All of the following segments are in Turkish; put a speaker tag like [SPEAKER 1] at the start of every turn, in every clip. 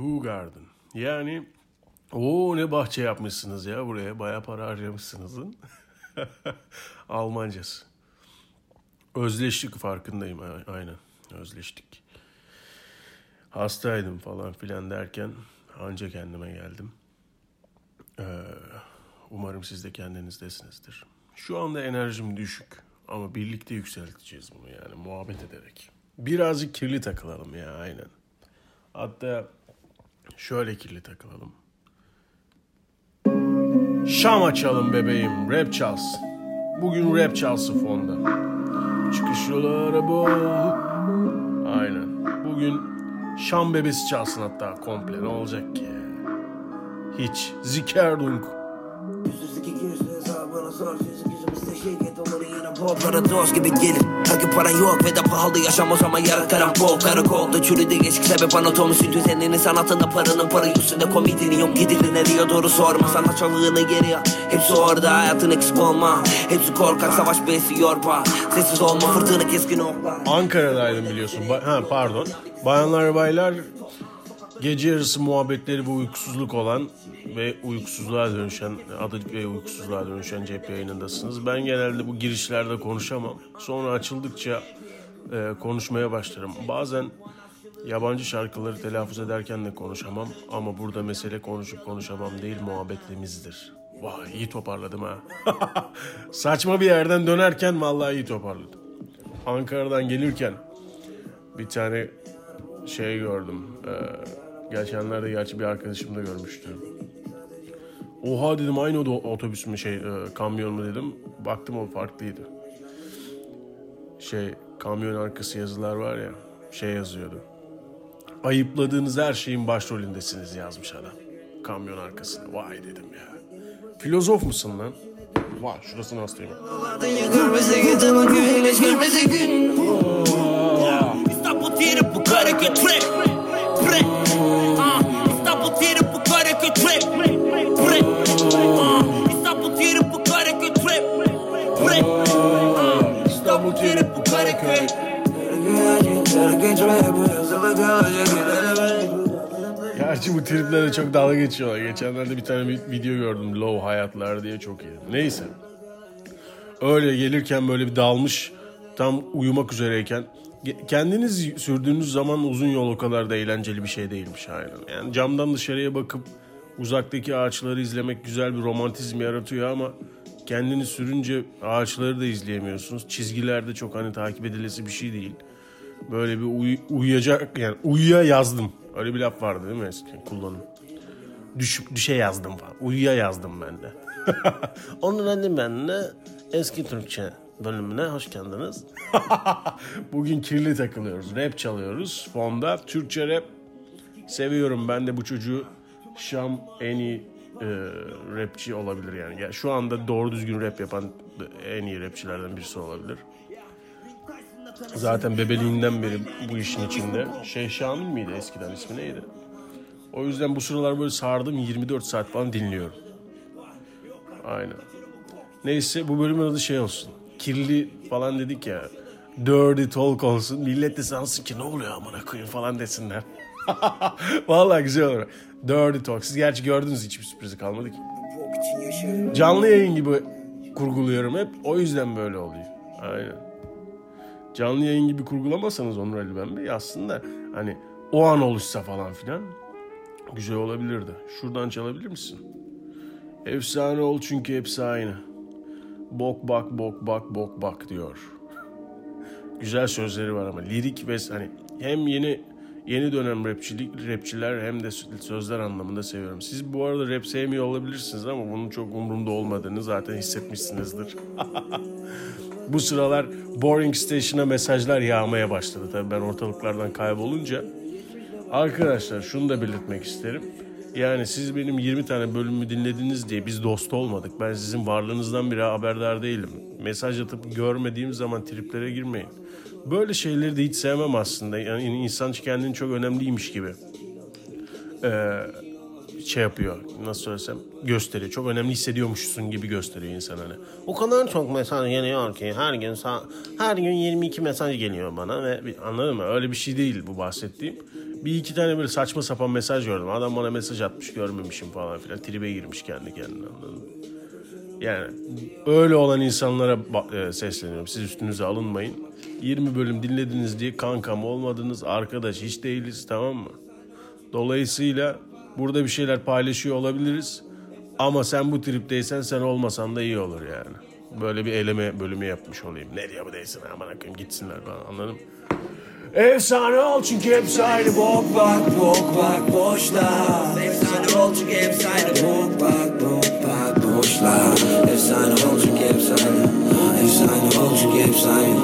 [SPEAKER 1] Who Garden. Yani o ne bahçe yapmışsınız ya buraya. Baya para harcamışsınızın. Almancası. Özleştik farkındayım aynen. Özleştik. Hastaydım falan filan derken anca kendime geldim. Ee, umarım siz de kendinizdesinizdir. Şu anda enerjim düşük ama birlikte yükselteceğiz bunu yani muhabbet ederek. Birazcık kirli takılalım ya aynen. Hatta şöyle kirli takılalım. Şam açalım bebeğim, rap çalsın. Bugün rap çalsın fonda. Çıkış yolu araba. Aynen. Bugün Şam bebesi çalsın hatta komple. Ne olacak ki? Hiç. Zikerdunk.
[SPEAKER 2] Hesabını sor Fizik yüzümüzde şirket poplara dost gibi gelir Takip paran yok ve de pahalı yaşam o zaman yarataran bol. Karakolda çürüdü eski sebep anatomusu düzenini Sanatında paranın parayı üstünde komedini yok Gidilir nereye doğru sorma sanatçılığını geri al Hepsi orada hayatın eksik olma. Hepsi korkak savaş besi yorpa Sessiz olma fırtına keskin okla
[SPEAKER 1] Ankara'daydım biliyorsun. Ba- ha pardon. Bayanlar baylar gece yarısı muhabbetleri ve uykusuzluk olan ve uykusuzluğa dönüşen adı ve uykusuzluğa dönüşen cep yayınındasınız. Ben genelde bu girişlerde konuşamam. Sonra açıldıkça e, konuşmaya başlarım. Bazen yabancı şarkıları telaffuz ederken de konuşamam ama burada mesele konuşup konuşamam değil muhabbetimizdir. Vay iyi toparladım ha. Saçma bir yerden dönerken vallahi iyi toparladım. Ankara'dan gelirken bir tane şey gördüm. Ee, geçenlerde gerçi bir arkadaşım da görmüştü. Oha dedim aynı o otobüs mü şey e, kamyon mu dedim. Baktım o farklıydı. Şey kamyon arkası yazılar var ya şey yazıyordu. Ayıpladığınız her şeyin başrolündesiniz yazmış adam. Kamyon arkasında. Vay dedim ya. Filozof musun lan? Vay şurasını hastayım.
[SPEAKER 2] İstanbul bu trap İstanbul tiri bu karaka
[SPEAKER 1] Gerçi bu triplere çok dalga geçiyorlar. Geçenlerde bir tane video gördüm. Low hayatlar diye çok iyi. Neyse. Öyle gelirken böyle bir dalmış. Tam uyumak üzereyken. Kendiniz sürdüğünüz zaman uzun yol o kadar da eğlenceli bir şey değilmiş aynen. Yani camdan dışarıya bakıp uzaktaki ağaçları izlemek güzel bir romantizm yaratıyor ama kendini sürünce ağaçları da izleyemiyorsunuz. Çizgiler de çok hani takip edilesi bir şey değil. Böyle bir uy- uyuyacak yani uyuya yazdım. Öyle bir laf vardı değil mi eskiden kullanım. Düş, düşe yazdım falan. Uyuya yazdım ben de. Onun adı ben de eski Türkçe bölümüne hoş geldiniz. Bugün kirli takılıyoruz. Rap çalıyoruz. Fonda Türkçe rap seviyorum. Ben de bu çocuğu Şam en iyi e, rapçi olabilir yani. yani. Şu anda doğru düzgün rap yapan en iyi rapçilerden birisi olabilir. Zaten bebeliğinden beri bu işin içinde. Şeyh Şamil miydi eskiden ismi neydi? O yüzden bu sıralar böyle sardım 24 saat falan dinliyorum. Aynen. Neyse bu bölümün adı şey olsun. Kirli falan dedik ya. Dirty talk olsun. Millet de sansın ki ne oluyor amına koyayım falan desinler. Vallahi güzel olur. Dirty talk. Siz gerçi gördünüz hiçbir sürprizi kalmadı ki. Canlı yayın gibi kurguluyorum hep. O yüzden böyle oluyor. Aynen canlı yayın gibi kurgulamasanız Onur Ali Ben Bey aslında hani o an oluşsa falan filan güzel olabilirdi. Şuradan çalabilir misin? Efsane ol çünkü hepsi aynı. Bok bak bok bak bok bak diyor. Güzel sözleri var ama lirik ve hani hem yeni yeni dönem rapçilik rapçiler hem de sözler anlamında seviyorum. Siz bu arada rap sevmiyor olabilirsiniz ama bunun çok umurumda olmadığını zaten hissetmişsinizdir. bu sıralar Boring Station'a mesajlar yağmaya başladı. Tabii ben ortalıklardan kaybolunca. Arkadaşlar şunu da belirtmek isterim. Yani siz benim 20 tane bölümümü dinlediniz diye biz dost olmadık. Ben sizin varlığınızdan bile haberdar değilim. Mesaj atıp görmediğim zaman triplere girmeyin. Böyle şeyleri de hiç sevmem aslında. Yani insan kendini çok önemliymiş gibi. Ee, şey yapıyor. Nasıl söylesem gösteriyor. Çok önemli hissediyormuşsun gibi gösteriyor insan hani. O kadar çok mesaj geliyor ki her gün her gün 22 mesaj geliyor bana ve anladın mı? Öyle bir şey değil bu bahsettiğim. Bir iki tane böyle saçma sapan mesaj gördüm. Adam bana mesaj atmış görmemişim falan filan. Tribe girmiş kendi kendine anladın mı? Yani öyle olan insanlara e, sesleniyorum. Siz üstünüze alınmayın. 20 bölüm dinlediniz diye kankam olmadınız. Arkadaş hiç değiliz tamam mı? Dolayısıyla burada bir şeyler paylaşıyor olabiliriz. Ama sen bu tripteysen sen olmasan da iyi olur yani. Böyle bir eleme bölümü yapmış olayım. Ne diyor bu değilsin aman akıyım gitsinler falan anladın mı? Efsane ol çünkü hepsi aynı. Bok
[SPEAKER 2] bak bok bak boşlar Efsane ol çünkü efsane bok bak bok bak boşlar Efsane ol çünkü efsane Efsane ol çünkü efsane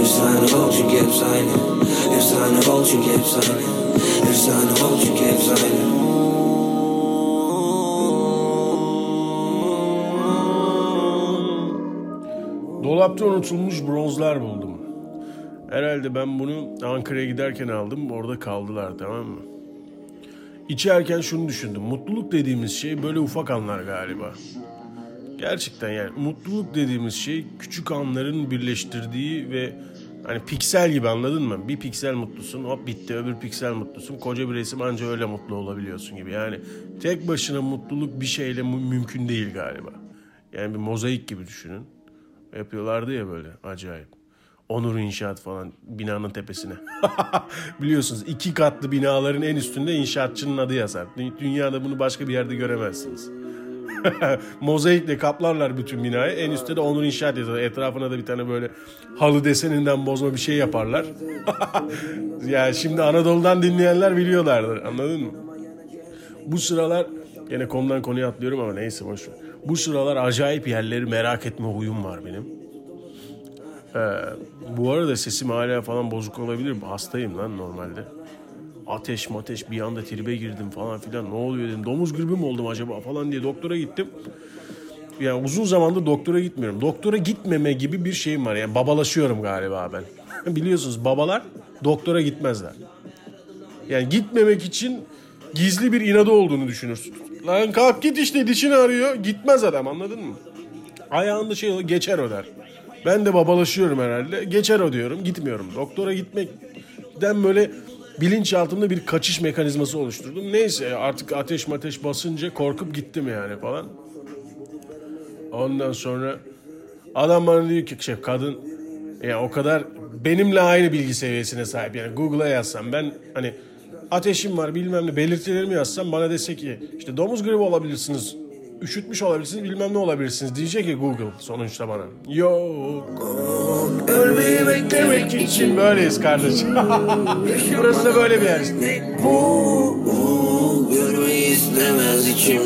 [SPEAKER 2] Efsane ol çünkü efsane Efsane ol çünkü efsane Efsane ol çünkü efsane
[SPEAKER 1] Dolapta unutulmuş bronzlar buldum. Herhalde ben bunu Ankara'ya giderken aldım. Orada kaldılar tamam mı? İçerken şunu düşündüm. Mutluluk dediğimiz şey böyle ufak anlar galiba. Gerçekten yani mutluluk dediğimiz şey küçük anların birleştirdiği ve hani piksel gibi anladın mı? Bir piksel mutlusun hop bitti öbür piksel mutlusun. Koca bir resim anca öyle mutlu olabiliyorsun gibi. Yani tek başına mutluluk bir şeyle mü- mümkün değil galiba. Yani bir mozaik gibi düşünün. Yapıyorlardı ya böyle acayip. Onur İnşaat falan binanın tepesine. Biliyorsunuz iki katlı binaların en üstünde inşaatçının adı yazar. Dü- Dünyada bunu başka bir yerde göremezsiniz. Mozaikle kaplarlar bütün binayı. En üstte de Onur İnşaat yazar. Etrafına da bir tane böyle halı deseninden bozma bir şey yaparlar. yani şimdi Anadolu'dan dinleyenler biliyorlardır. Anladın mı? Bu sıralar yine konudan konuya atlıyorum ama neyse boş. Bu sıralar acayip yerleri merak etme huyum var benim. Ee, bu arada sesim hala falan bozuk olabilir. Hastayım lan normalde. Ateş mateş bir anda tribe girdim falan filan. Ne oluyor dedim. Domuz gribi mi oldum acaba falan diye doktora gittim. Yani uzun zamandır doktora gitmiyorum. Doktora gitmeme gibi bir şeyim var. Yani babalaşıyorum galiba ben. Biliyorsunuz babalar doktora gitmezler. Yani gitmemek için gizli bir inadı olduğunu düşünürsün. Lan kalk git işte dişini arıyor. Gitmez adam anladın mı? Ayağında şey geçer o der. Ben de babalaşıyorum herhalde. Geçer o diyorum gitmiyorum. Doktora gitmekten böyle bilinçaltımda bir kaçış mekanizması oluşturdum. Neyse artık ateş mateş basınca korkup gittim yani falan. Ondan sonra adam bana diyor ki şey, kadın yani o kadar benimle aynı bilgi seviyesine sahip. Yani Google'a yazsam ben hani ateşim var bilmem ne belirtilerimi yazsam bana dese ki işte domuz gribi olabilirsiniz. Üşütmüş olabilirsiniz bilmem ne olabilirsiniz diyecek ki Google sonuçta bana. Yok. Ölmeyi beklemek için böyleyiz kardeşim. Burası da böyle bir yer işte.
[SPEAKER 2] Bu görmeyi istemez içim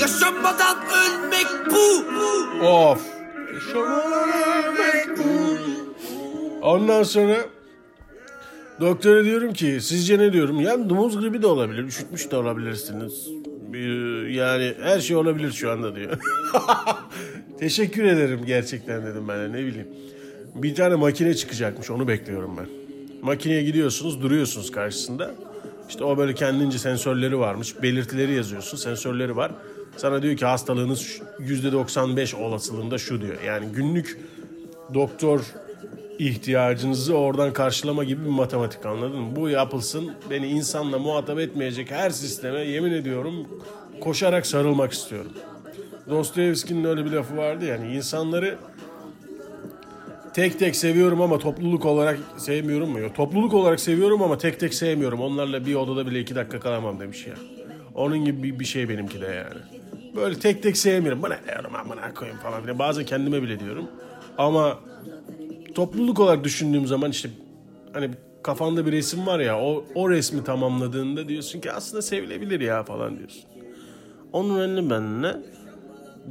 [SPEAKER 2] Yaşamadan ölmek bu
[SPEAKER 1] Of. Ondan sonra doktora diyorum ki sizce ne diyorum? Ya domuz gribi de olabilir, üşütmüş de olabilirsiniz. Ee, Yani her şey olabilir şu anda diyor. Teşekkür ederim gerçekten dedim ben de ne bileyim. Bir tane makine çıkacakmış onu bekliyorum ben. Makineye gidiyorsunuz duruyorsunuz karşısında. İşte o böyle kendince sensörleri varmış. Belirtileri yazıyorsun sensörleri var. Sana diyor ki hastalığınız şu- %95 olasılığında şu diyor. Yani günlük doktor ihtiyacınızı oradan karşılama gibi bir matematik anladın mı? Bu yapılsın beni insanla muhatap etmeyecek her sisteme yemin ediyorum koşarak sarılmak istiyorum. Dostoyevski'nin öyle bir lafı vardı yani insanları tek tek seviyorum ama topluluk olarak sevmiyorum mu? Yok, topluluk olarak seviyorum ama tek tek sevmiyorum. Onlarla bir odada bile iki dakika kalamam demiş ya. Onun gibi bir, şey benimki de yani. Böyle tek tek sevmiyorum. Bana diyorum amına koyayım falan filan. Bazen kendime bile diyorum. Ama topluluk olarak düşündüğüm zaman işte hani kafanda bir resim var ya o, o resmi tamamladığında diyorsun ki aslında sevilebilir ya falan diyorsun. Onun önüne benimle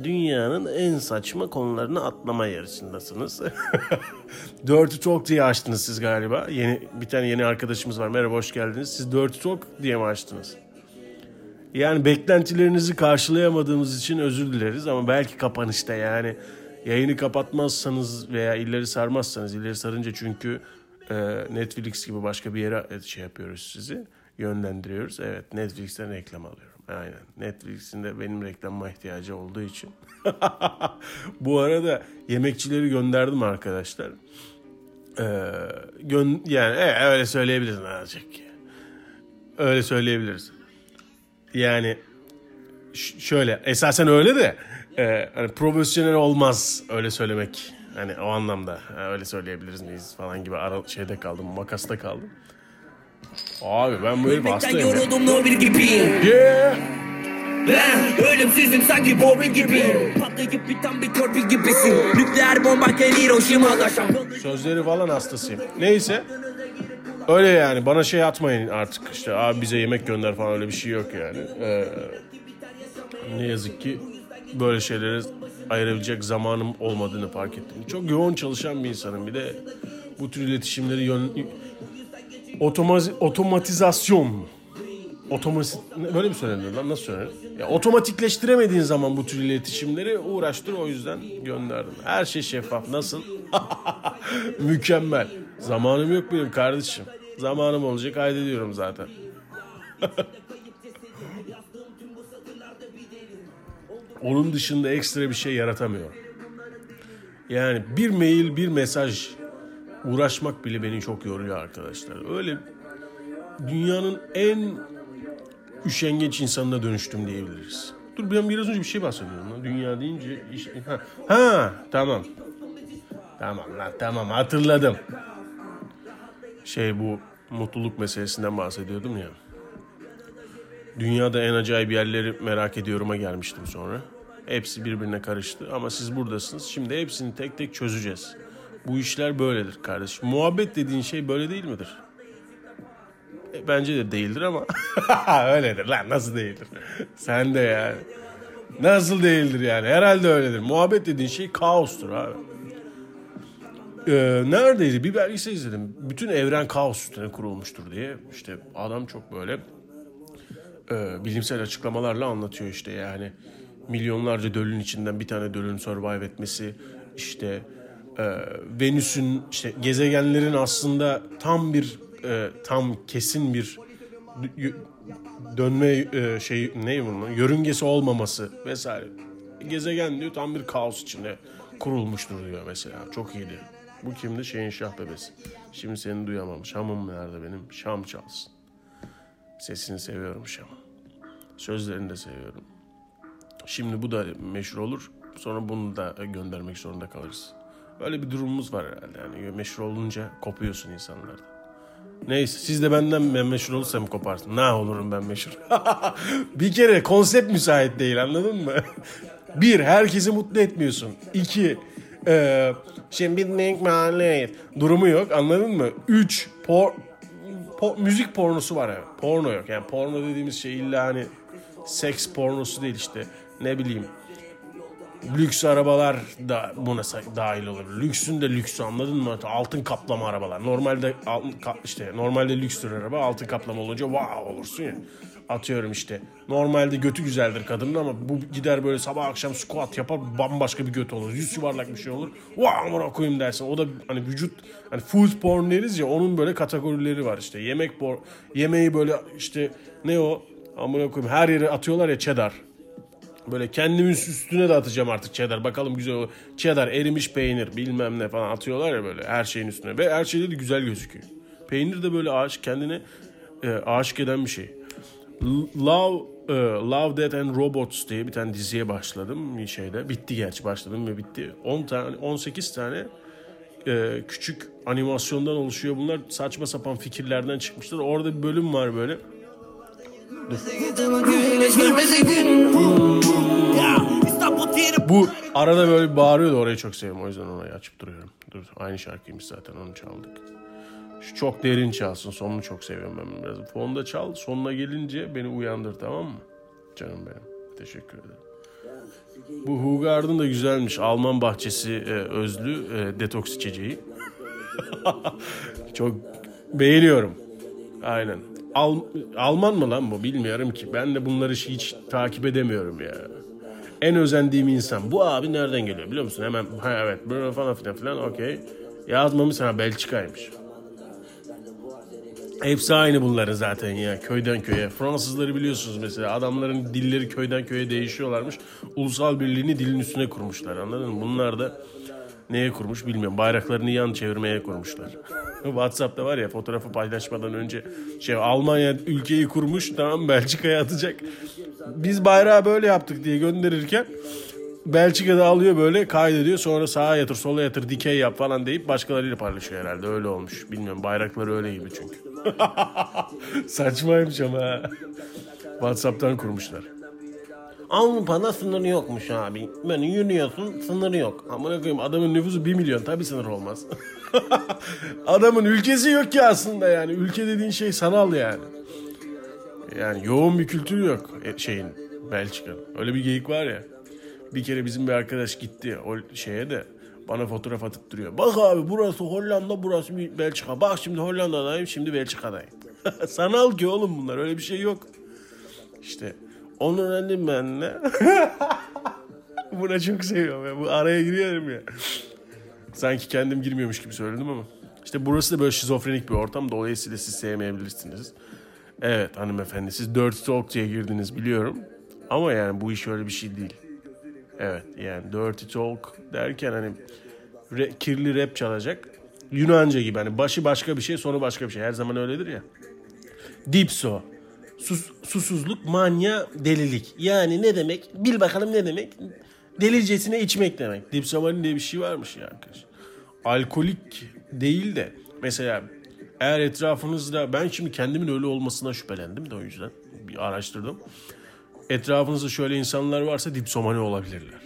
[SPEAKER 1] dünyanın en saçma konularını atlama yarışındasınız. Dirty Talk diye açtınız siz galiba. Yeni bir tane yeni arkadaşımız var. Merhaba hoş geldiniz. Siz Dirty Talk diye mi açtınız? Yani beklentilerinizi karşılayamadığımız için özür dileriz ama belki kapanışta yani yayını kapatmazsanız veya ileri sarmazsanız ileri sarınca çünkü e, Netflix gibi başka bir yere şey yapıyoruz sizi. yönlendiriyoruz. Evet Netflix'ten reklam alıyorum. Aynen. Netflix'in de benim reklamıma ihtiyacı olduğu için. Bu arada yemekçileri gönderdim arkadaşlar. Ee, gön yani evet, öyle söyleyebiliriz azıcık. Öyle söyleyebiliriz. Yani şöyle esasen öyle de e, hani profesyonel olmaz öyle söylemek. Hani o anlamda öyle söyleyebiliriz miyiz falan gibi ara şeyde kaldım makasta kaldım. Abi ben herif
[SPEAKER 2] Ölmekten
[SPEAKER 1] hastayım.
[SPEAKER 2] yoruldum Nobel gibiyim
[SPEAKER 1] Yeah.
[SPEAKER 2] Ben ölümsüzüm sanki Bobby gibi Patlayıp biten bir torpil gibisin Nükleer bombarken Hiroşima'da
[SPEAKER 1] Sözleri falan hastasıyım. Neyse. Öyle yani bana şey atmayın artık işte abi bize yemek gönder falan öyle bir şey yok yani. Ee, ne yazık ki böyle şeylere ayırabilecek zamanım olmadığını fark ettim. Çok yoğun çalışan bir insanım. Bir de bu tür iletişimleri yön... Otomaz... otomatizasyon otomatik böyle mi söylenir lan nasıl söylenir? Ya otomatikleştiremediğin zaman bu tür iletişimleri uğraştır o yüzden gönderdim. Her şey şeffaf. Nasıl? Mükemmel. Zamanım yok benim kardeşim. Zamanım olacak kaydediyorum zaten. Onun dışında ekstra bir şey yaratamıyorum. Yani bir mail, bir mesaj uğraşmak bile beni çok yoruyor arkadaşlar. Öyle dünyanın en üşengeç insanına dönüştüm diyebiliriz. Dur ben biraz önce bir şey bahsediyordum lan. Dünya deyince iş... ha, ha tamam. Tamam lan tamam hatırladım. Şey bu mutluluk meselesinden bahsediyordum ya. Dünyada en acayip yerleri merak ediyorum'a gelmiştim sonra. Hepsi birbirine karıştı ama siz buradasınız. Şimdi hepsini tek tek çözeceğiz. Bu işler böyledir kardeşim. Muhabbet dediğin şey böyle değil midir? E, Bence de değildir ama öyledir lan nasıl değildir? Sen de yani. Nasıl değildir yani? Herhalde öyledir. Muhabbet dediğin şey kaostur abi. Ee, neredeydi? Bir belgesel izledim. Bütün evren kaos üstüne kurulmuştur diye. İşte adam çok böyle e, bilimsel açıklamalarla anlatıyor işte yani. Milyonlarca dölün içinden bir tane dölün survive etmesi. işte e, Venüs'ün işte gezegenlerin aslında tam bir e, tam kesin bir dö- dönme e, şey ne bunun yörüngesi olmaması vesaire. Gezegen diyor tam bir kaos içinde kurulmuştur diyor mesela. Çok iyiydi. Bu kimdi? Şeyin şah bebesi. Şimdi seni duyamam. Şam'ım nerede benim? Şam çalsın. Sesini seviyorum Şam'ın. Sözlerini de seviyorum. Şimdi bu da meşhur olur. Sonra bunu da göndermek zorunda kalırız. Böyle bir durumumuz var herhalde. Yani meşhur olunca kopuyorsun insanlardan. Neyse siz de benden ben meşhur olursam koparsın. Ne olurum ben meşhur. bir kere konsept müsait değil anladın mı? bir herkesi mutlu etmiyorsun. İki e, şimdi bitmek mahalle durumu yok anladın mı? Üç por, po- müzik pornosu var ya. Porno yok. Yani porno dediğimiz şey illa hani seks pornosu değil işte. Ne bileyim lüks arabalar da buna dahil olabilir. Lüksün de lüksü anladın mı? Altın kaplama arabalar. Normalde işte normalde lükstür araba altın kaplama olunca wow olursun ya. Atıyorum işte. Normalde götü güzeldir kadının ama bu gider böyle sabah akşam squat yapar bambaşka bir göt olur. Yüz yuvarlak bir şey olur. Wow amına koyayım dersin. O da hani vücut hani food porn deriz ya onun böyle kategorileri var işte. Yemek por yemeği böyle işte ne o amına koyayım her yere atıyorlar ya cheddar. Böyle kendimin üstüne de atacağım artık cheddar. Bakalım güzel olur. Cheddar, erimiş peynir bilmem ne falan atıyorlar ya böyle her şeyin üstüne. Ve her şeyde de güzel gözüküyor. Peynir de böyle aşık kendine e, aşık eden bir şey. Love e, Love, Death and Robots diye bir tane diziye başladım bir şeyde. Bitti gerçi başladım ve bitti. 10 tane 18 tane e, küçük animasyondan oluşuyor. Bunlar saçma sapan fikirlerden çıkmışlar. Orada bir bölüm var böyle. Bu arada böyle bağırıyordu orayı çok seviyorum. O yüzden orayı açıp duruyorum. Dur aynı şarkıymış zaten onu çaldık. Şu çok derin çalsın. Sonunu çok seviyorum ben biraz. Fonda çal. Sonuna gelince beni uyandır tamam mı? Canım benim. Teşekkür ederim. Bu Hugard'ın da güzelmiş. Alman bahçesi e, özlü e, detoks içeceği. çok beğeniyorum. Aynen. Al- Alman mı lan bu bilmiyorum ki. Ben de bunları hiç takip edemiyorum ya. En özendiğim insan. Bu abi nereden geliyor biliyor musun? Hemen ha evet böyle falan filan filan okey. Yazmamış ha Belçika'ymış. Hepsi aynı bunların zaten ya köyden köye. Fransızları biliyorsunuz mesela adamların dilleri köyden köye değişiyorlarmış. Ulusal birliğini dilin üstüne kurmuşlar anladın mı? Bunlar da neye kurmuş bilmiyorum. Bayraklarını yan çevirmeye kurmuşlar. WhatsApp'ta var ya fotoğrafı paylaşmadan önce şey Almanya ülkeyi kurmuş tamam Belçika'ya atacak. Biz bayrağı böyle yaptık diye gönderirken Belçika'da alıyor böyle kaydediyor sonra sağa yatır sola yatır dikey yap falan deyip başkalarıyla paylaşıyor herhalde öyle olmuş. Bilmiyorum bayrakları öyle gibi çünkü. Saçmaymış ama ha. Whatsapp'tan kurmuşlar. Avrupa'da sınırı yokmuş abi. Yani yürüyorsun sınırı yok. Amına koyayım adamın nüfusu 1 milyon tabi sınır olmaz. adamın ülkesi yok ki aslında yani. Ülke dediğin şey sanal yani. Yani yoğun bir kültürü yok e, şeyin Belçika'nın. Öyle bir geyik var ya. Bir kere bizim bir arkadaş gitti o şeye de bana fotoğraf atıp duruyor. Bak abi burası Hollanda burası Belçika. Bak şimdi Hollanda'dayım şimdi Belçika'dayım. Sanal ki oğlum bunlar öyle bir şey yok. İşte onu öğrendim ben de. Buna çok seviyorum ya. Bu araya giriyorum ya. Sanki kendim girmiyormuş gibi söyledim ama. İşte burası da böyle şizofrenik bir ortam. Dolayısıyla siz sevmeyebilirsiniz. Evet hanımefendi siz Dirty Talk diye girdiniz biliyorum. Ama yani bu iş öyle bir şey değil. Evet yani Dirty Talk derken hani re, kirli rap çalacak. Yunanca gibi hani başı başka bir şey sonu başka bir şey. Her zaman öyledir ya. Dipso. Sus, susuzluk, manya, delilik. Yani ne demek? Bil bakalım ne demek? Delicesine içmek demek. Dipsomani diye bir şey varmış ya arkadaş. Alkolik değil de mesela eğer etrafınızda ben şimdi kendimin öyle olmasına şüphelendim de o yüzden bir araştırdım. Etrafınızda şöyle insanlar varsa dipsomani olabilirler.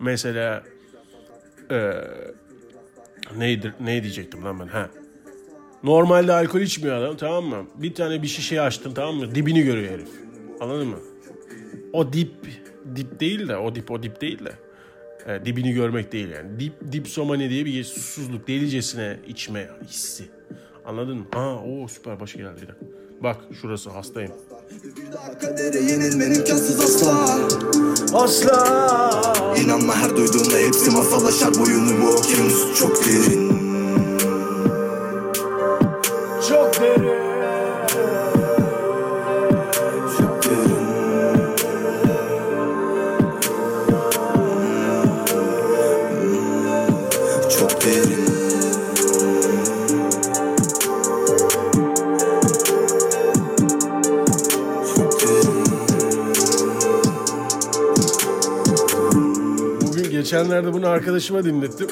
[SPEAKER 1] Mesela ee, neydir ne diyecektim lan ben ha. Normalde alkol içmiyor adam tamam mı? Bir tane bir şişe açtın tamam mı? Dibini görüyor herif. Anladın mı? O dip dip değil de o dip o dip değil de e, dibini görmek değil yani. Dip dipsomani diye bir susuzluk delicesine içme hissi. Anladın mı? Ha o süper başı geldi bir dakika. Bak şurası hastayım.
[SPEAKER 3] Asla. İnanma her duyduğunda hepsi masal aşar boyunu bu okyanus çok derin
[SPEAKER 1] geçenlerde bunu arkadaşıma dinlettim.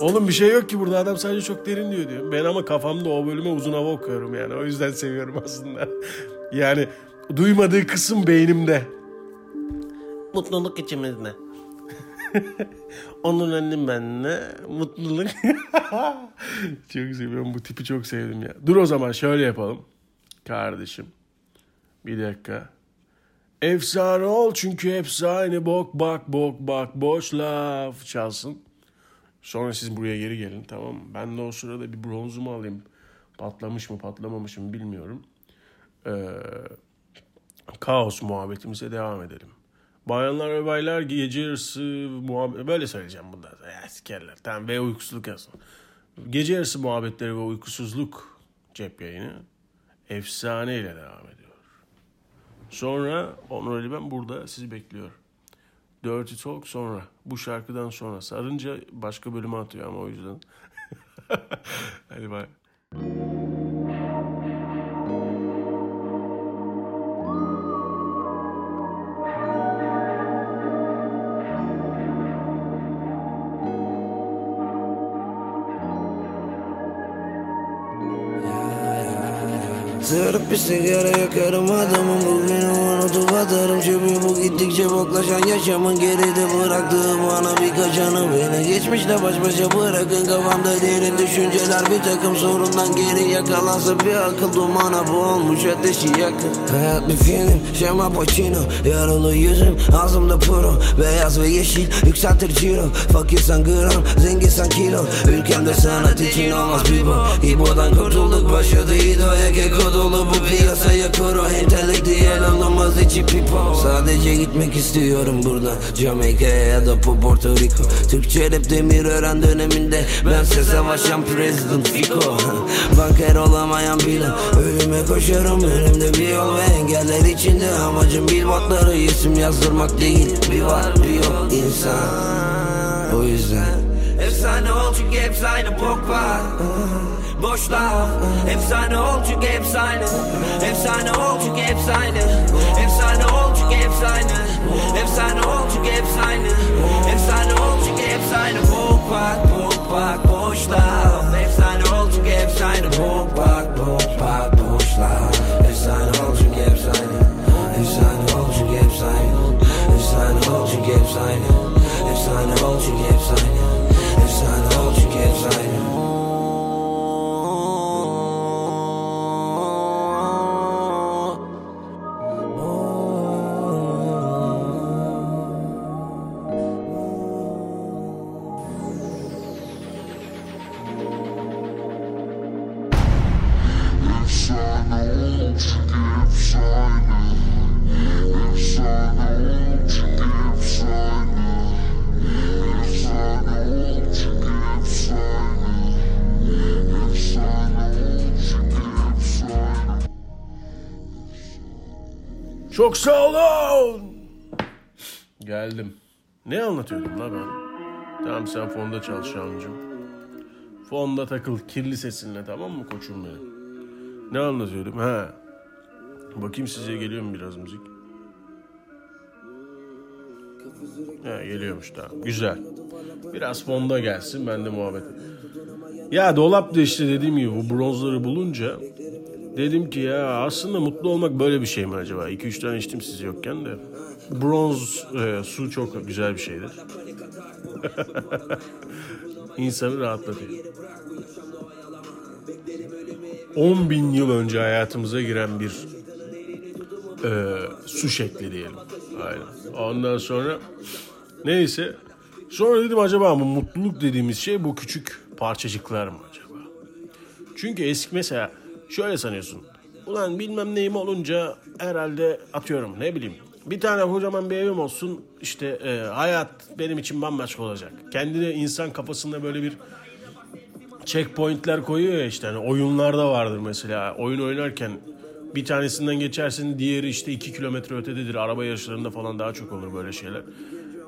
[SPEAKER 1] Oğlum bir şey yok ki burada adam sadece çok derin diyor diyor. Ben ama kafamda o bölüme uzun hava okuyorum yani. O yüzden seviyorum aslında. Yani duymadığı kısım beynimde. Mutluluk içimizde. Onun önüm benle mutluluk. çok seviyorum bu tipi çok sevdim ya. Dur o zaman şöyle yapalım. Kardeşim. Bir dakika. Efsane ol çünkü hepsi aynı bok bak bok bak boş laf çalsın. Sonra siz buraya geri gelin tamam mı? Ben de o sırada bir bronzumu alayım. Patlamış mı patlamamış mı bilmiyorum. Ee, kaos muhabbetimize devam edelim. Bayanlar ve baylar gece yarısı muhabbet... Böyle söyleyeceğim sonra. Ya sikerler. Tamam ve uykusuzluk yazsın. Gece yarısı muhabbetleri ve uykusuzluk cep yayını efsaneyle devam ediyor. Sonra Onur ben burada sizi bekliyor. Dirty Talk sonra. Bu şarkıdan sonra. Sarınca başka bölüme atıyor ama o yüzden. Hadi bay.
[SPEAKER 2] Bitch, together, you cut them out, I'm moving on, I'm too bad, I'm. Boklaşan yaşamın Geride bıraktığım ana birkaç anı Beni geçmişle baş başa bırakın Kafamda derin düşünceler. Bir takım sorundan geri yakalansa Bir akıl dumana boğulmuş ateşi yakın. Hayat bir film şema Pacino. Yaralı yüzüm ağzımda puro. Beyaz ve yeşil yükseltir ciro Fakirsen gram zenginsen kilo. Ülkemde sanat için olmaz bir bu. İbo'dan kurtulduk başladı İdo'ya keko dolu bu piyasaya kuru. Entelektüel olmamız için içi pipo. Sadece gitmek istiyorum buradan Jamaika'ya ya da Porto Rico. Türkçe rap demir öğren döneminde Bense savaşan President Fico. Banker olamayan bile Ölüme koşarım. Önümde bir yol ve engeller içinde Amacım billboardları isim yazdırmak değil Bir var bir yok insan. O yüzden Efsane ol çünkü hepsi aynı bok var Boş laf Efsane ol çünkü hepsi aynı Efsane ol çünkü hepsi aynı Efsane ol çünkü hepsi aynı Efsane ol çünkü hepsi aynı Efsane ol çünkü hepsi aynı Bok bak bok bak boş laf Efsane ol çünkü hepsi aynı Bok bak bok bak boş laf Efsane ol çünkü hepsi aynı Efsane ol çünkü hepsi aynı Efsane ol çünkü hepsi aynı Efsane ol çünkü hepsi aynı Efsane ol çünkü hepsi
[SPEAKER 1] Geldim. Ne anlatıyordum la ben? Tamam sen fonda çal Şahancığım. Fonda takıl kirli sesinle tamam mı koçum benim? Ne anlatıyordum ha? Bakayım size geliyor mu biraz müzik? Ha, geliyormuş tamam. Güzel. Biraz fonda gelsin ben de muhabbet Ya dolapta işte dediğim gibi bu bronzları bulunca dedim ki ya aslında mutlu olmak böyle bir şey mi acaba? 2-3 tane içtim siz yokken de. Bronz e, su çok güzel bir şeydir. İnsanı rahatlatıyor. 10 bin yıl önce hayatımıza giren bir e, su şekli diyelim. Aynen. Ondan sonra neyse sonra dedim acaba bu mutluluk dediğimiz şey bu küçük parçacıklar mı acaba? Çünkü eski mesela şöyle sanıyorsun. Ulan bilmem neyim olunca herhalde atıyorum ne bileyim. Bir tane kocaman bir evim olsun işte e, hayat benim için bambaşka olacak. Kendine insan kafasında böyle bir checkpointler koyuyor ya işte hani oyunlarda vardır mesela oyun oynarken bir tanesinden geçersin diğeri işte 2 kilometre ötededir araba yarışlarında falan daha çok olur böyle şeyler.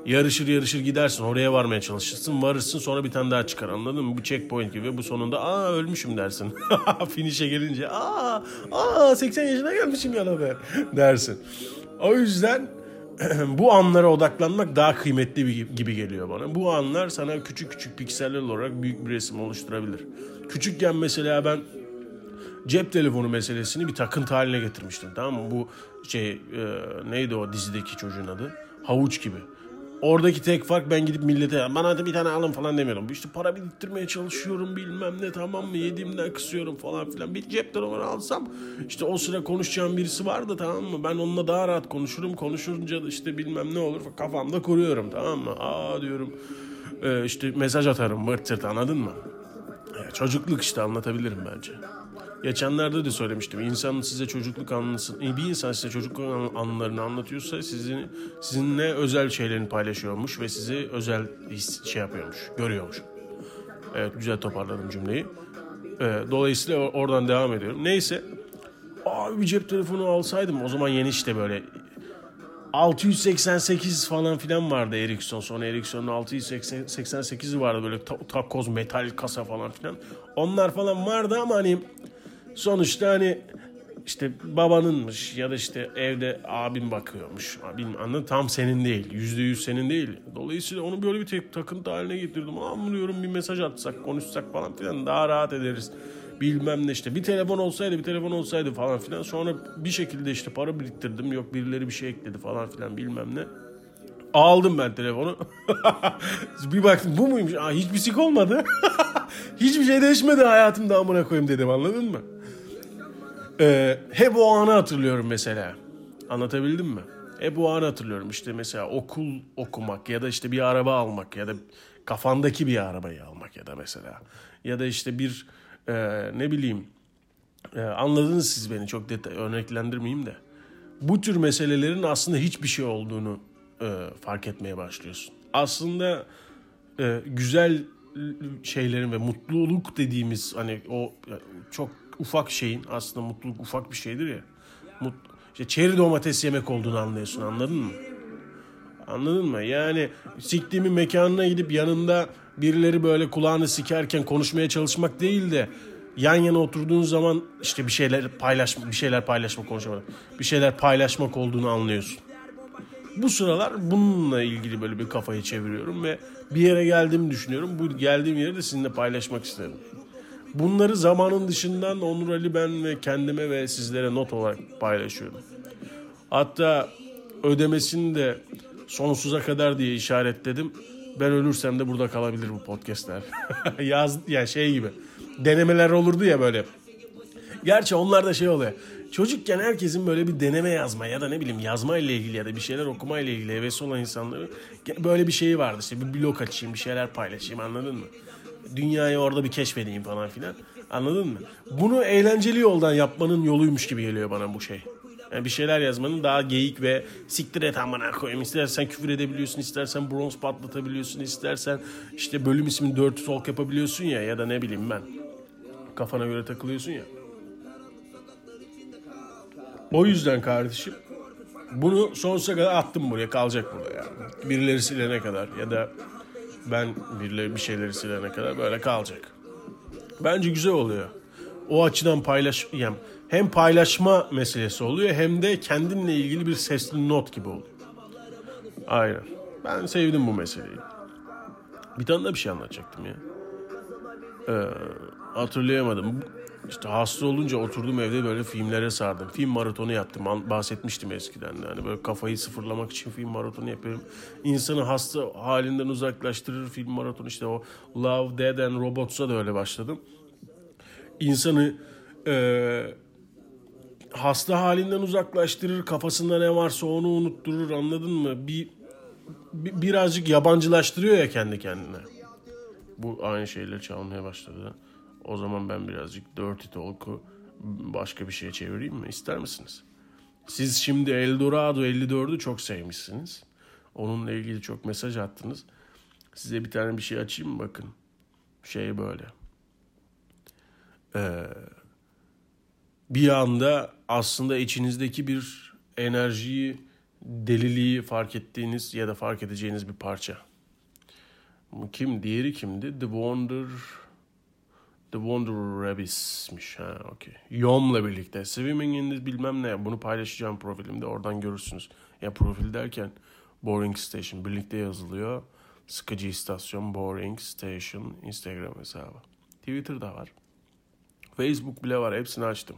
[SPEAKER 1] Yarışır yarışır gidersin oraya varmaya çalışırsın varırsın sonra bir tane daha çıkar anladın mı? Bu checkpoint gibi bu sonunda aa ölmüşüm dersin. Finish'e gelince aa, aa 80 yaşına gelmişim ya be dersin. O yüzden bu anlara odaklanmak daha kıymetli gibi geliyor bana. Bu anlar sana küçük küçük pikseller olarak büyük bir resim oluşturabilir. Küçükken mesela ben cep telefonu meselesini bir takıntı haline getirmiştim. Tamam mı? Bu şey e, neydi o dizideki çocuğun adı? Havuç gibi. Oradaki tek fark ben gidip millete bana da bir tane alın falan demiyordum. İşte para biriktirmeye çalışıyorum bilmem ne tamam mı yediğimden kısıyorum falan filan. Bir cep telefonu alsam işte o sıra konuşacağım birisi vardı tamam mı? Ben onunla daha rahat konuşurum. Konuşunca da işte bilmem ne olur kafamda kuruyorum tamam mı? Aa diyorum e, işte mesaj atarım zırt anladın mı? E, çocukluk işte anlatabilirim bence. Geçenlerde de söylemiştim. İnsanın size çocukluk anısı, bir insan size çocukluk an- anılarını anlatıyorsa sizin sizinle özel şeylerini paylaşıyormuş ve sizi özel his, şey yapıyormuş, görüyormuş. Evet güzel toparladım cümleyi. Ee, dolayısıyla oradan devam ediyorum. Neyse. Abi bir cep telefonu alsaydım o zaman yeni işte böyle 688 falan filan vardı Ericsson. Sonra Ericsson'un 688'i vardı böyle ta- takoz metal kasa falan filan. Onlar falan vardı ama hani sonuçta hani işte babanınmış ya da işte evde abim bakıyormuş. Bilmem, anladın tam senin değil. Yüzde yüz senin değil. Dolayısıyla onu böyle bir takıntı haline getirdim. Anlıyorum bir mesaj atsak konuşsak falan filan daha rahat ederiz. Bilmem ne işte bir telefon olsaydı bir telefon olsaydı falan filan. Sonra bir şekilde işte para biriktirdim. Yok birileri bir şey ekledi falan filan bilmem ne. Aldım ben telefonu. bir baktım bu muymuş? Aa, hiçbir sik olmadı. Hiçbir şey değişmedi hayatımda amına koyayım dedim anladın mı? Ee, hep o anı hatırlıyorum mesela. Anlatabildim mi? Hep o anı hatırlıyorum. İşte mesela okul okumak ya da işte bir araba almak ya da kafandaki bir arabayı almak ya da mesela. Ya da işte bir e, ne bileyim e, anladınız siz beni çok detay örneklendirmeyeyim de. bu tür meselelerin aslında hiçbir şey olduğunu e, fark etmeye başlıyorsun. Aslında e, güzel şeylerin ve mutluluk dediğimiz hani o çok ufak şeyin aslında mutluluk ufak bir şeydir ya. Mut, işte çeri domates yemek olduğunu anlıyorsun anladın mı? Anladın mı? Yani siktiğimin mekanına gidip yanında birileri böyle kulağını sikerken konuşmaya çalışmak değil de yan yana oturduğun zaman işte bir şeyler paylaşma, bir şeyler paylaşma konuşamadım. Bir şeyler paylaşmak olduğunu anlıyorsun. Bu sıralar bununla ilgili böyle bir kafayı çeviriyorum ve bir yere geldiğimi düşünüyorum. Bu geldiğim yeri de sizinle paylaşmak isterim. Bunları zamanın dışından Onur Ali ben ve kendime ve sizlere not olarak paylaşıyorum. Hatta ödemesini de sonsuza kadar diye işaretledim. Ben ölürsem de burada kalabilir bu podcastler. Yaz yani şey gibi. Denemeler olurdu ya böyle. Gerçi onlar da şey oluyor. Çocukken herkesin böyle bir deneme yazma ya da ne bileyim yazma ile ilgili ya da bir şeyler okuma ile ilgili hevesi olan insanların böyle bir şeyi vardı. İşte bir blog açayım, bir şeyler paylaşayım anladın mı? Dünyayı orada bir keşfedeyim falan filan. Anladın mı? Bunu eğlenceli yoldan yapmanın yoluymuş gibi geliyor bana bu şey. Yani bir şeyler yazmanın daha geyik ve siktir et amına koyayım. İstersen küfür edebiliyorsun, istersen bronz patlatabiliyorsun, istersen işte bölüm ismini Dirty Talk yapabiliyorsun ya ya da ne bileyim ben. Kafana göre takılıyorsun ya. O yüzden kardeşim bunu sonsuza kadar attım buraya kalacak burada yani. Birileri silene kadar ya da ben birileri bir şeyleri silene kadar böyle kalacak. Bence güzel oluyor. O açıdan paylaş yani hem paylaşma meselesi oluyor hem de kendinle ilgili bir sesli not gibi oluyor. Aynen. Ben sevdim bu meseleyi. Bir tane de bir şey anlatacaktım ya. Ee, hatırlayamadım. İşte hasta olunca oturdum evde böyle filmlere sardım. Film maratonu yaptım. Bahsetmiştim eskiden de. Hani böyle kafayı sıfırlamak için film maratonu yapıyorum. İnsanı hasta halinden uzaklaştırır film maratonu. İşte o Love, Dead and Robots'a da öyle başladım. İnsanı eee hasta halinden uzaklaştırır, kafasında ne varsa onu unutturur anladın mı? Bir, bir birazcık yabancılaştırıyor ya kendi kendine. Bu aynı şeyler çalmaya başladı. O zaman ben birazcık Dirty Talk'u başka bir şeye çevireyim mi? İster misiniz? Siz şimdi Eldorado 54'ü çok sevmişsiniz. Onunla ilgili çok mesaj attınız. Size bir tane bir şey açayım mı? Bakın. Şey böyle. Ee, bir anda aslında içinizdeki bir enerjiyi, deliliği fark ettiğiniz ya da fark edeceğiniz bir parça. Kim? Diğeri kimdi? The Wonder... The Wonder Rabbis'miş. Ha, okey. Yom'la birlikte. Swimming in bilmem ne. Bunu paylaşacağım profilimde. Oradan görürsünüz. Ya profil derken Boring Station birlikte yazılıyor. Sıkıcı istasyon Boring Station Instagram hesabı. Twitter'da var. Facebook bile var. Hepsini açtım.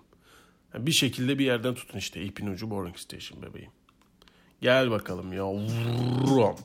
[SPEAKER 1] Yani bir şekilde bir yerden tutun işte. ipin ucu Boring Station bebeğim. Gel bakalım ya. Vrum.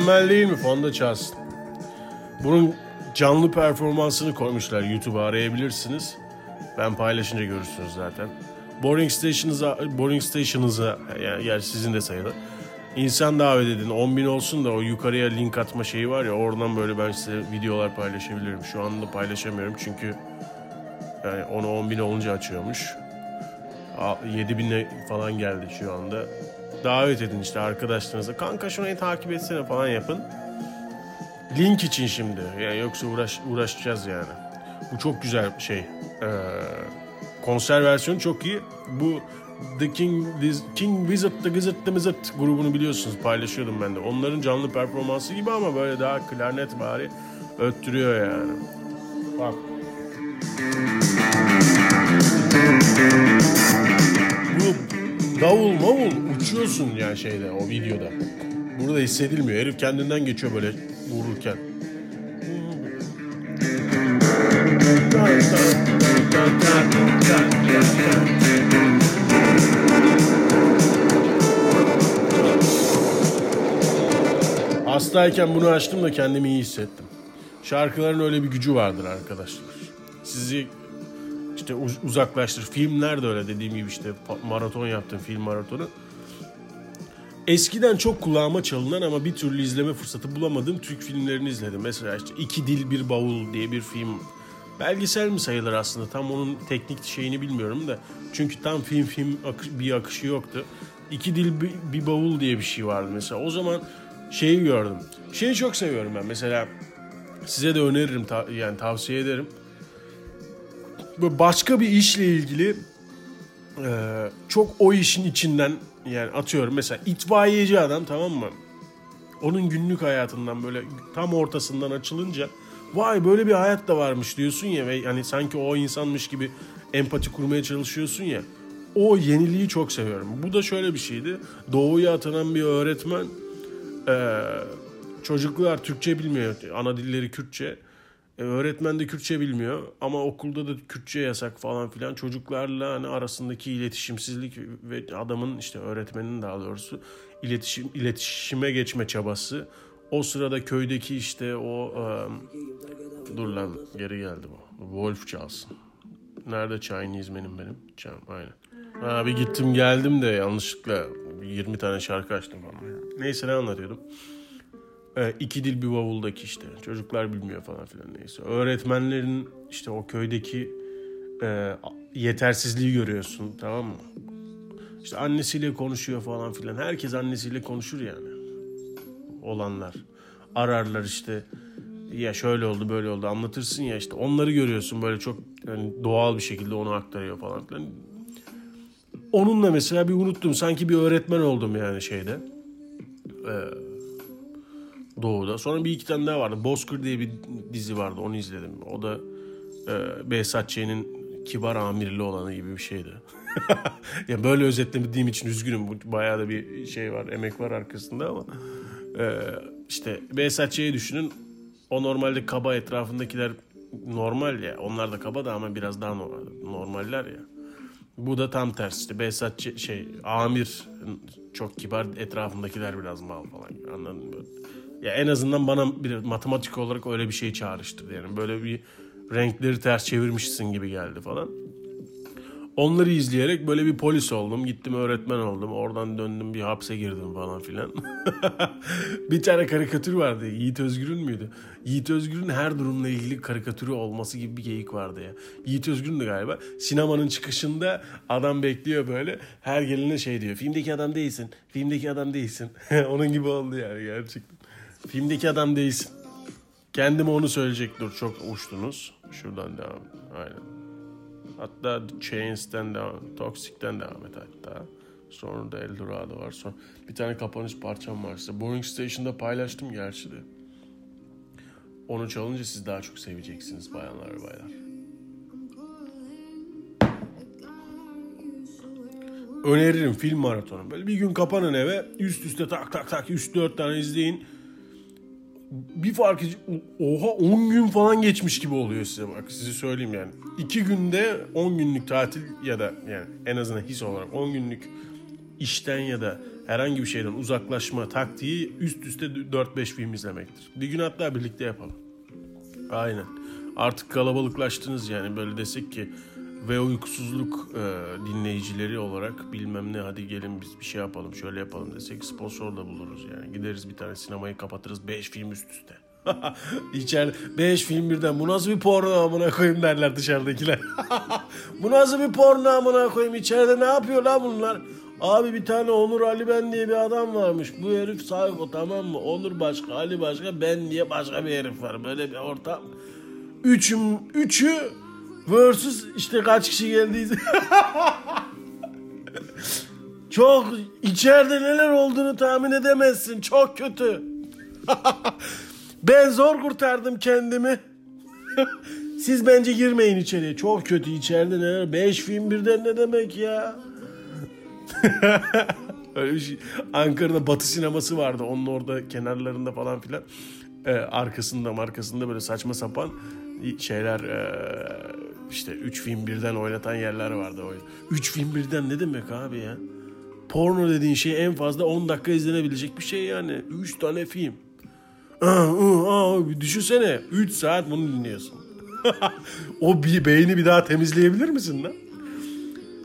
[SPEAKER 1] Mükemmel değil mi? Fonda çalsın. Bunun canlı performansını koymuşlar YouTube'a arayabilirsiniz. Ben paylaşınca görürsünüz zaten. Boring Station'ınıza, Boring Station'ınıza yani gerçi sizin de sayılır. İnsan davet edin. 10 bin olsun da o yukarıya link atma şeyi var ya oradan böyle ben size videolar paylaşabilirim. Şu anda paylaşamıyorum çünkü yani onu 10 bin olunca açıyormuş. 7000'e falan geldi şu anda. Davet edin işte arkadaşlarınıza. Kanka şurayı takip etsene falan yapın. Link için şimdi. Yani yoksa uğraş, uğraşacağız yani. Bu çok güzel şey. Ee, konser versiyonu çok iyi. Bu The King, King Wizard, The Wizard, The Wizard grubunu biliyorsunuz paylaşıyordum ben de. Onların canlı performansı gibi ama böyle daha klarnet bari öttürüyor yani. Bak. Bu davul mavul uçuyorsun yani şeyde o videoda. Burada hissedilmiyor. Herif kendinden geçiyor böyle vururken. Hastayken bunu açtım da kendimi iyi hissettim. Şarkıların öyle bir gücü vardır arkadaşlar. Sizi işte uz- uzaklaştır. Filmler de öyle dediğim gibi işte maraton yaptım film maratonu. Eskiden çok kulağıma çalınan ama bir türlü izleme fırsatı bulamadığım Türk filmlerini izledim. Mesela işte İki Dil Bir Bavul diye bir film. Belgesel mi sayılır aslında? Tam onun teknik şeyini bilmiyorum da. Çünkü tam film film bir akışı yoktu. İki Dil Bir, Bavul diye bir şey vardı mesela. O zaman şeyi gördüm. Şeyi çok seviyorum ben. Mesela size de öneririm yani tavsiye ederim. Başka bir işle ilgili e, çok o işin içinden yani atıyorum mesela itfaiyeci adam tamam mı? Onun günlük hayatından böyle tam ortasından açılınca vay böyle bir hayat da varmış diyorsun ya ve hani sanki o insanmış gibi empati kurmaya çalışıyorsun ya. O yeniliği çok seviyorum. Bu da şöyle bir şeydi. Doğuya atanan bir öğretmen ee, çocuklar Türkçe bilmiyor. Ana dilleri Kürtçe. Ee, öğretmen de Kürtçe bilmiyor ama okulda da Kürtçe yasak falan filan. Çocuklarla hani arasındaki iletişimsizlik ve adamın işte öğretmenin daha doğrusu iletişim iletişime geçme çabası. O sırada köydeki işte o e, dur lan geri geldi bu. Wolf çalsın. Nerede Chinese benim benim? Çam, aynen. Ha, bir gittim geldim de yanlışlıkla 20 tane şarkı açtım falan. Neyse ne anlatıyordum. Ee, iki dil bir bavuldaki işte. Çocuklar bilmiyor falan filan neyse. Öğretmenlerin işte o köydeki e, yetersizliği görüyorsun tamam mı? İşte annesiyle konuşuyor falan filan. Herkes annesiyle konuşur yani. Olanlar. Ararlar işte ya şöyle oldu böyle oldu anlatırsın ya işte onları görüyorsun böyle çok yani doğal bir şekilde onu aktarıyor falan filan. Onunla mesela bir unuttum. Sanki bir öğretmen oldum yani şeyde. Ee, Doğu'da. Sonra bir iki tane daha vardı. Bozkır diye bir dizi vardı. Onu izledim. O da e, Behzat Ç'nin kibar amirli olanı gibi bir şeydi. ya böyle özetlemediğim için üzgünüm. Bayağı da bir şey var, emek var arkasında ama e, işte Behzat Ç'yi düşünün. O normalde kaba etrafındakiler normal ya. Onlar da kaba da ama biraz daha normal, normaller ya. Bu da tam tersi işte Behzat Ç- şey Amir çok kibar etrafındakiler biraz mal falan anladın mı? Ya en azından bana bir matematik olarak öyle bir şey çağrıştırdı yani böyle bir renkleri ters çevirmişsin gibi geldi falan. Onları izleyerek böyle bir polis oldum. Gittim öğretmen oldum. Oradan döndüm bir hapse girdim falan filan. bir tane karikatür vardı. Yiğit Özgür'ün müydü? Yiğit Özgür'ün her durumla ilgili karikatürü olması gibi bir geyik vardı ya. Yiğit Özgür'ün galiba. Sinemanın çıkışında adam bekliyor böyle. Her gelene şey diyor. Filmdeki adam değilsin. Filmdeki adam değilsin. Onun gibi oldu yani gerçekten. Filmdeki adam değilsin. Kendime onu söyleyecek dur. Çok uçtunuz. Şuradan devam. Aynen. Hatta Chains'ten devam, Toxic'ten devam et hatta. Sonra da Eldorado var. Sonra bir tane kapanış parçam var size. Boring Station'da paylaştım gerçi de. Onu çalınca siz daha çok seveceksiniz bayanlar ve baylar. Öneririm film maratonu. Böyle bir gün kapanın eve üst üste tak tak tak 3-4 tane izleyin. Bir fark oha 10 gün falan geçmiş gibi oluyor size bak sizi söyleyeyim yani. 2 günde 10 günlük tatil ya da yani en azından his olarak 10 günlük işten ya da herhangi bir şeyden uzaklaşma taktiği üst üste 4-5 film izlemektir. Bir gün hatta birlikte yapalım. Aynen. Artık kalabalıklaştınız yani böyle desek ki ve uykusuzluk e, dinleyicileri olarak bilmem ne hadi gelin biz bir şey yapalım şöyle yapalım desek sponsor da buluruz yani. Gideriz bir tane sinemayı kapatırız 5 film üst üste. İçeride 5 film birden bu nasıl bir porno amına koyayım derler dışarıdakiler. bu nasıl bir porno amına koyayım içeride ne yapıyor lan bunlar? Abi bir tane Onur Ali Ben diye bir adam varmış. Bu herif sayko tamam mı? Onur başka, Ali başka, ben diye başka bir herif var. Böyle bir ortam. Üçüm, üçü versus işte kaç kişi geldiyse. Çok içeride neler olduğunu tahmin edemezsin. Çok kötü. ben zor kurtardım kendimi. Siz bence girmeyin içeriye. Çok kötü içeride neler. Beş film birden ne demek ya? Öyle bir şey. Ankara'da Batı sineması vardı. Onun orada kenarlarında falan filan. Ee, arkasında arkasında böyle saçma sapan şeyler ee, işte 3 film birden oynatan yerler vardı. 3 film birden ne demek abi ya? Porno dediğin şey en fazla 10 dakika izlenebilecek bir şey yani. 3 tane film. Aa, aa, düşünsene 3 saat bunu dinliyorsun. o bir beyni bir daha temizleyebilir misin lan?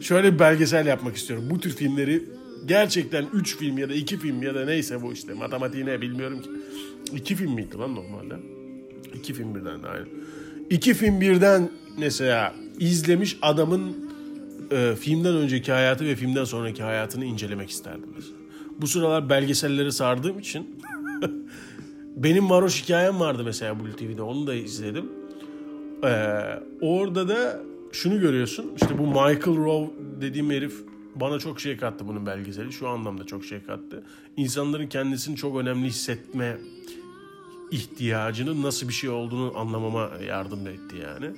[SPEAKER 1] Şöyle bir belgesel yapmak istiyorum. Bu tür filmleri gerçekten 3 film ya da 2 film ya da neyse bu işte matematiği ne bilmiyorum ki. 2 film miydi lan normalde? 2 film birden de aynı. 2 film birden mesela izlemiş adamın e, filmden önceki hayatı ve filmden sonraki hayatını incelemek isterdim mesela. Bu sıralar belgeselleri sardığım için benim varoş hikayem vardı mesela Blue TV'de onu da izledim. Ee, orada da şunu görüyorsun işte bu Michael Rowe dediğim herif bana çok şey kattı bunun belgeseli. Şu anlamda çok şey kattı. İnsanların kendisini çok önemli hissetme ihtiyacının nasıl bir şey olduğunu anlamama yardım etti yani.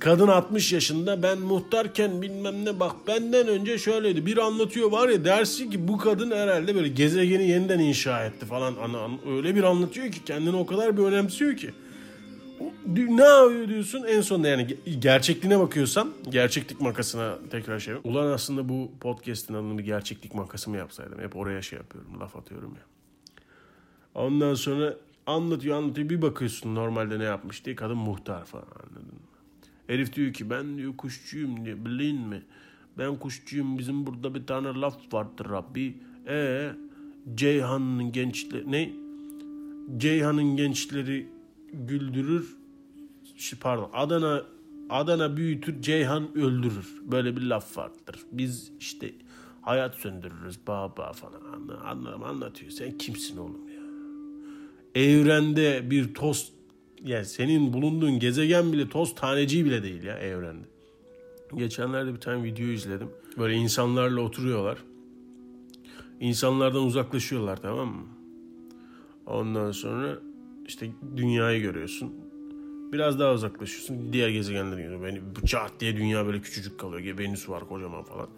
[SPEAKER 1] Kadın 60 yaşında ben muhtarken bilmem ne bak benden önce şöyleydi. Bir anlatıyor var ya dersi ki bu kadın herhalde böyle gezegeni yeniden inşa etti falan. Öyle bir anlatıyor ki kendini o kadar bir önemsiyor ki. Ne yapıyor diyorsun en sonunda yani gerçekliğine bakıyorsan gerçeklik makasına tekrar şey. Ulan aslında bu podcast'in adını bir gerçeklik makası mı yapsaydım? Hep oraya şey yapıyorum laf atıyorum ya. Ondan sonra anlatıyor anlatıyor bir bakıyorsun normalde ne yapmış diye kadın muhtar falan anladın? Herif diyor ki ben diyor kuşçuyum diyor bilin mi? Ben kuşçuyum bizim burada bir tane laf vardır Rabbi. E Ceyhan'ın gençleri ne? Ceyhan'ın gençleri güldürür. Pardon Adana Adana büyütür Ceyhan öldürür. Böyle bir laf vardır. Biz işte hayat söndürürüz baba falan anlarım anlatıyor. Sen kimsin oğlum ya? Evrende bir toz yani senin bulunduğun gezegen bile toz taneciği bile değil ya evrende. Geçenlerde bir tane video izledim. Böyle insanlarla oturuyorlar. İnsanlardan uzaklaşıyorlar tamam mı? Ondan sonra işte dünyayı görüyorsun. Biraz daha uzaklaşıyorsun. Diğer gezegenleri görüyorsun. Yani bıçak diye dünya böyle küçücük kalıyor. Venüs var kocaman falan.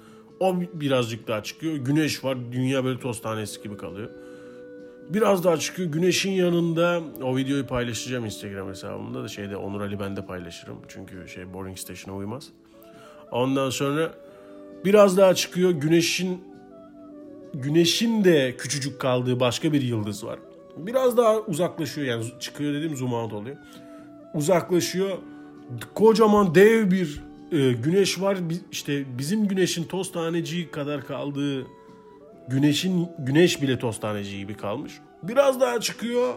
[SPEAKER 1] O birazcık daha çıkıyor. Güneş var. Dünya böyle toz tanesi gibi kalıyor. Biraz daha çıkıyor. Güneşin yanında o videoyu paylaşacağım Instagram hesabımda da şeyde Onur Ali ben de paylaşırım. Çünkü şey Boring Station'a uymaz. Ondan sonra biraz daha çıkıyor. Güneşin Güneşin de küçücük kaldığı başka bir yıldız var. Biraz daha uzaklaşıyor yani çıkıyor dedim zoom out oluyor. Uzaklaşıyor. Kocaman dev bir e, güneş var. İşte bizim güneşin toz taneciği kadar kaldığı güneşin güneş bile toz taneciği gibi kalmış. Biraz daha çıkıyor.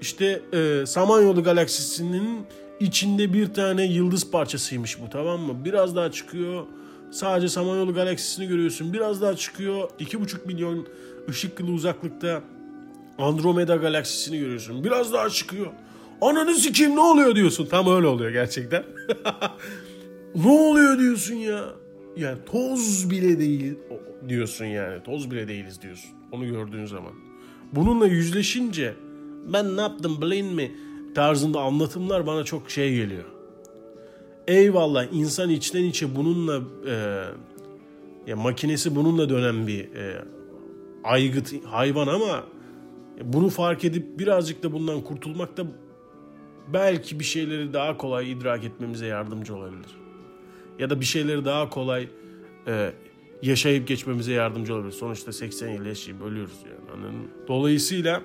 [SPEAKER 1] İşte e, Samanyolu galaksisinin içinde bir tane yıldız parçasıymış bu tamam mı? Biraz daha çıkıyor. Sadece Samanyolu galaksisini görüyorsun. Biraz daha çıkıyor. 2,5 milyon ışık yılı uzaklıkta Andromeda galaksisini görüyorsun. Biraz daha çıkıyor. Ananı sikeyim ne oluyor diyorsun. Tam öyle oluyor gerçekten. ne oluyor diyorsun ya. Yani toz bile değil diyorsun yani. Toz bile değiliz diyorsun. Onu gördüğün zaman. Bununla yüzleşince ben ne yaptım bilin mi tarzında anlatımlar bana çok şey geliyor. Eyvallah insan içten içe bununla e, ya makinesi bununla dönen bir e, aygıt hayvan ama bunu fark edip birazcık da bundan kurtulmak da belki bir şeyleri daha kolay idrak etmemize yardımcı olabilir. Ya da bir şeyleri daha kolay e, yaşayıp geçmemize yardımcı olabilir. Sonuçta 80 yıl yaşayıp ölüyoruz yani. Anladın Dolayısıyla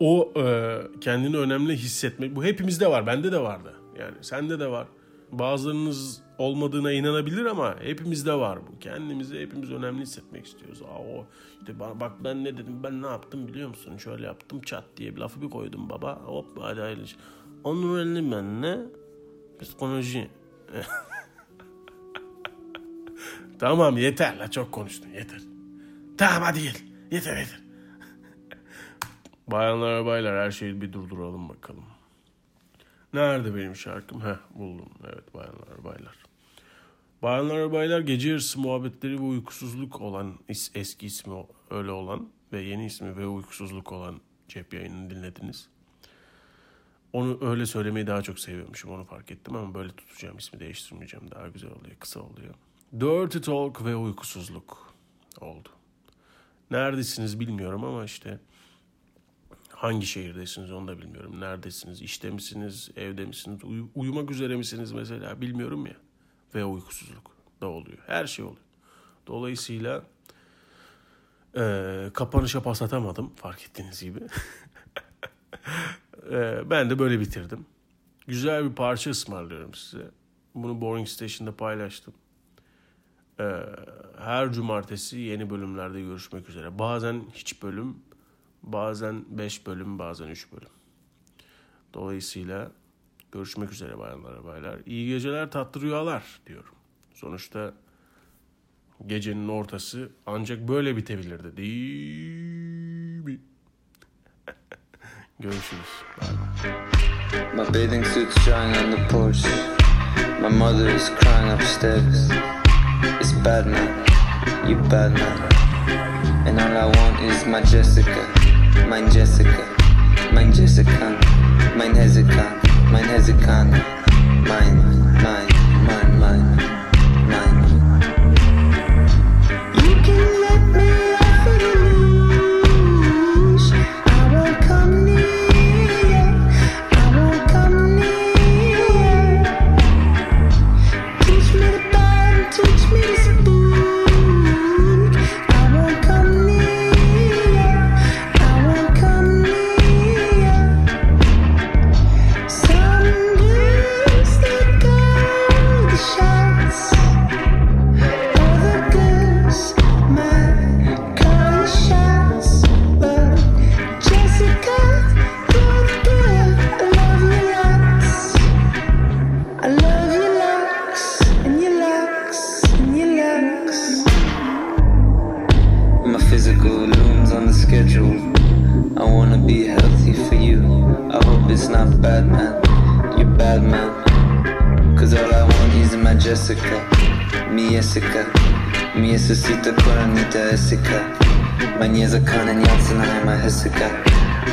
[SPEAKER 1] o e, kendini önemli hissetmek bu hepimizde var. Bende de vardı. Yani sende de var. Bazılarınız olmadığına inanabilir ama hepimizde var bu. Kendimizi hepimiz önemli hissetmek istiyoruz. Aa, o işte ba- bak ben ne dedim ben ne yaptım biliyor musun? Şöyle yaptım çat diye bir lafı bir koydum baba. Hop hadi hayırlı. Onun önemli ben ne? Psikoloji. tamam yeter la çok konuştun yeter. Tamam hadi gel. Yeter yeter. Bayanlar baylar her şeyi bir durduralım bakalım. Nerede benim şarkım? Heh buldum. Evet bayanlar baylar. Bayanlar baylar gece yarısı muhabbetleri ve uykusuzluk olan is- eski ismi öyle olan ve yeni ismi ve uykusuzluk olan cep yayınını dinlediniz. Onu öyle söylemeyi daha çok seviyormuşum onu fark ettim ama böyle tutacağım ismi değiştirmeyeceğim daha güzel oluyor kısa oluyor. Dirty Talk ve uykusuzluk oldu. Neredesiniz bilmiyorum ama işte hangi şehirdesiniz onu da bilmiyorum. Neredesiniz? İşte misiniz? Evde misiniz? Uyu- uyumak üzere misiniz mesela? Bilmiyorum ya. Ve uykusuzluk da oluyor. Her şey oluyor. Dolayısıyla eee kapanışa pas atamadım fark ettiğiniz gibi. Eee, ben de böyle bitirdim. Güzel bir parça ısmarlıyorum size. Bunu Boring Station'da paylaştım. Eee, her cumartesi yeni bölümlerde görüşmek üzere. Bazen hiç bölüm, bazen 5 bölüm, bazen 3 bölüm. Dolayısıyla görüşmek üzere bayanlar baylar. İyi geceler, tatlı rüyalar diyorum. Sonuçta gecenin ortası ancak böyle bitebilirdi değil mi? Görüşürüz.
[SPEAKER 4] My bathing suit's drying on the porch. My mother is crying upstairs. It's bad man, you bad man. And all I want is my Jessica, mine Jessica, mine Jessica, mine Hezekiah, mine Hezekiah, mine, mine, mine, mine, mine.
[SPEAKER 5] You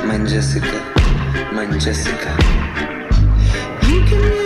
[SPEAKER 4] Manjessica, Manjessica.
[SPEAKER 5] You can